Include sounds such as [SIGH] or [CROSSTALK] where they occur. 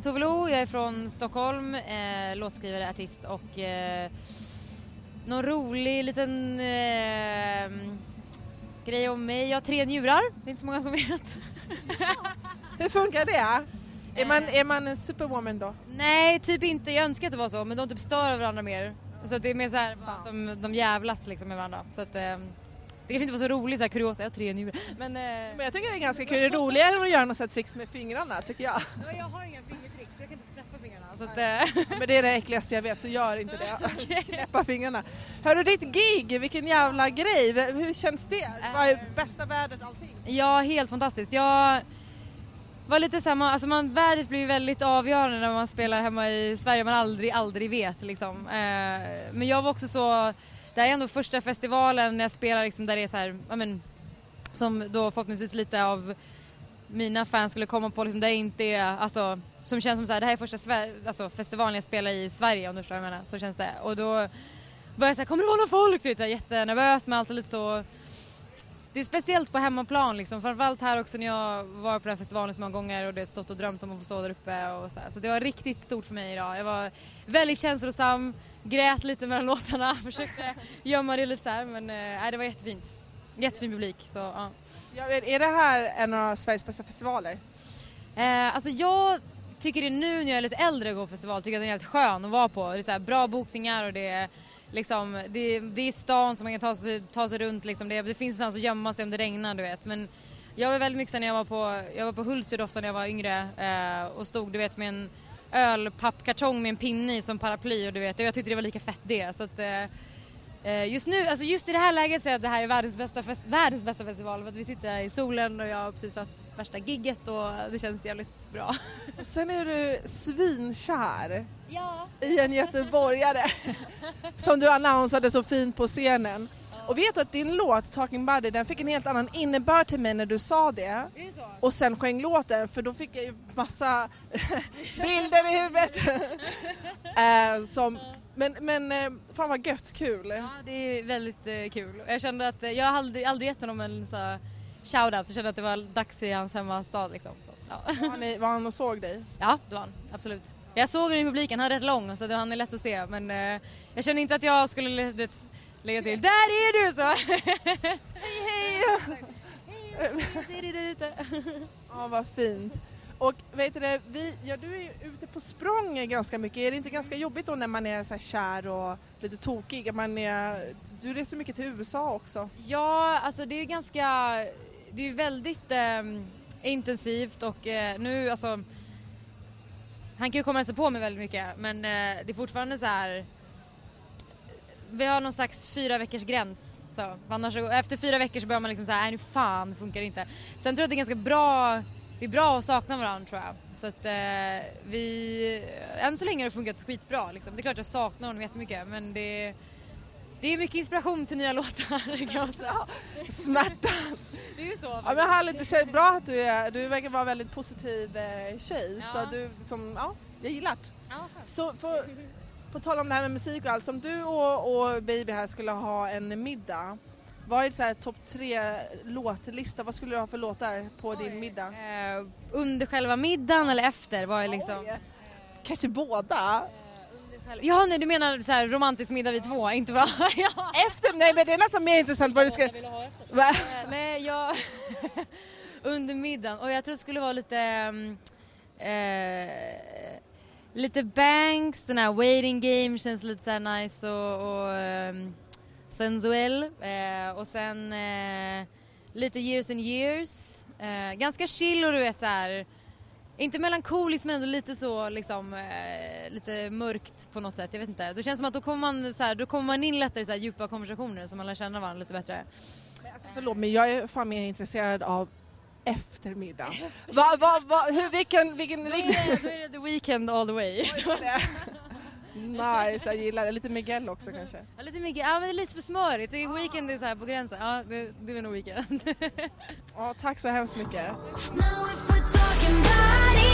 Heter Tove Lo, jag är från Stockholm, eh, låtskrivare, artist och eh, någon rolig liten eh, grej om mig. Jag har tre njurar, det är inte så många som vet. [LAUGHS] Hur funkar det? Är man, är man en superwoman då? Nej, typ inte. Jag önskar att det var så, men de typ stör varandra mer. Så att det är mer så här, att de, de jävlas liksom med varandra. Så att, eh, det kanske inte var så roligt, så här kuriosa, jag har tre njurar. Men, eh, Men jag tycker det är ganska kul. Det är roligare än att göra något tricks med fingrarna tycker jag. ja, jag har inga fingertricks, jag kan inte knäppa fingrarna. Så att, eh, Men det är det äckligaste jag vet så gör inte det. [LAUGHS] Knäppa fingrarna. Hörru ditt gig, vilken jävla grej. Hur känns det? Vad är bästa vädret allting? Ja, helt fantastiskt. Jag var lite samma, alltså man, vädret blir väldigt avgörande när man spelar hemma i Sverige, man aldrig, aldrig vet liksom. Eh, men jag var också så, det här är ändå första festivalen när jag spelar liksom där det är så här, ja men, som då förhoppningsvis lite av mina fans skulle komma på liksom, där det inte är, alltså, som känns som så här, det här är första Sver- alltså, festivalen jag spelar i Sverige om du förstår vad jag menar, så känns det. Och då var jag så här, kommer det vara någon folk? Du vet, så jättenervös med allt och lite så det är speciellt på hemmaplan liksom, framförallt här också när jag var på den här festivalen så många gånger och det stått och drömt om att få stå där uppe och så här. Så det var riktigt stort för mig idag. Jag var väldigt känslosam, grät lite mellan [LAUGHS] låtarna, försökte gömma det lite så här men äh, det var jättefint. Jättefin publik så ja. Ja, är det här en av Sveriges bästa festivaler? Eh, alltså jag tycker det nu när jag är lite äldre och går på festival tycker jag att den är helt skön att vara på. Det är så här bra bokningar och det är liksom, det, det är stan som man kan ta sig, ta sig runt liksom. Det, det finns någonstans att gömma sig om det regnar du vet. Men jag var väldigt mycket när jag var på, jag var på Hultsfred ofta när jag var yngre eh, och stod du vet med en ölpappkartong med en pinne i som paraply och du vet, jag tyckte det var lika fett det. Så att, eh, Eh, Just nu, alltså just i det här läget säger jag att det här är världens bästa, fest, världens bästa festival för att vi sitter här i solen och jag har precis haft värsta gigget och det känns jävligt bra. [LAUGHS] Sen är du svinkär Ja. i en göteborgare [LAUGHS] som du annonsade så fint på scenen. Och vet du att din låt Talking Buddy den fick en helt annan innebörd till mig när du sa det. Det och sen sjöng låten för då fick jag ju massa [LAUGHS] bilder i huvudet. eh, som, men men eh, fan vad gött, kul. Ja, det är väldigt eh, kul. Jag kände att jag har aldrig, aldrig gett honom en så shout-out. Jag kände att det var dags i hans hemmastad liksom. Så, ja. Var, ni, var han och såg dig? ja, det var han. Absolut. Jag såg honom i publiken, han är rätt lång så det, han är lätt att se men eh, jag kände inte att jag skulle vet, lägga till Där är du! Så. [LAUGHS] Hej hej! Jag ser dig där ute. Ja vad fint. Och vet du det, vi, ja, du är ju ute på språng ganska mycket. Är det inte ganska jobbigt då när man är så här kär och lite tokig? Man är, du reser mycket till USA också. Ja, alltså det är ganska, det är ju väldigt eh, intensivt och eh, nu alltså han kan ju komma och hälsa på mig väldigt mycket men eh, det är fortfarande så här. Vi har någon slags fyra veckors gräns. Så, annars, efter fyra veckor så börjar man liksom säga nej nu fan funkar det inte. Sen tror jag att det är ganska bra, det är bra att sakna varandra tror jag. Så att eh, vi, än så länge har det funkat skitbra liksom. Det är klart jag saknar honom jättemycket men det det är mycket inspiration till nya låtar kan man säga. Smärtan. Det är ju så. Ja men härligt, det är bra att du är, du verkar vara en väldigt positiv eh, tjej så Ja. du liksom, ja, jag gillar det. Ja. Så på, på tal om det här med musik och allt, som du och, och Baby här skulle ha en middag. Vad är så här topp tre låtlista? Vad skulle du ha för låtar på din middag? Eh, under själva middagen eller efter var jag liksom... Oj. Kanske båda? Under själva... Ja, nej du menar så här romantisk middag vid två, inte bra? [LAUGHS] ja. Efter? Nej men det är nästan mer intressant vad du ska... Va? Eh, nej, jag... [LAUGHS] under middagen. Och jag tror det skulle vara lite... mm, Eh, lite Banks, den här Waiting Game känns lite så här nice och, och ehm, sensuell. Eh, och sen eh, lite Years and Years. Eh, ganska chill och du vet så här. Inte melankoliskt men ändå lite så liksom, eh, lite mörkt på något sätt. Jag vet inte. Det känns som att då kommer man, så här, då kommer man in lättare i så här, djupa konversationer så man lär känna varandra lite bättre. Alltså, förlåt men jag är fan mer intresserad av eftermiddag. Va, va, va, hur, vilken, vilken Då är, det, då är det the weekend all the way. [LAUGHS] nice, jag gillar det. Lite Miguel också kanske. Ja, lite mycket, ja men det är lite för smörigt. Så weekend är så här på gränsen. Ja, det, det är nog weekend. Ja, tack så hemskt mycket.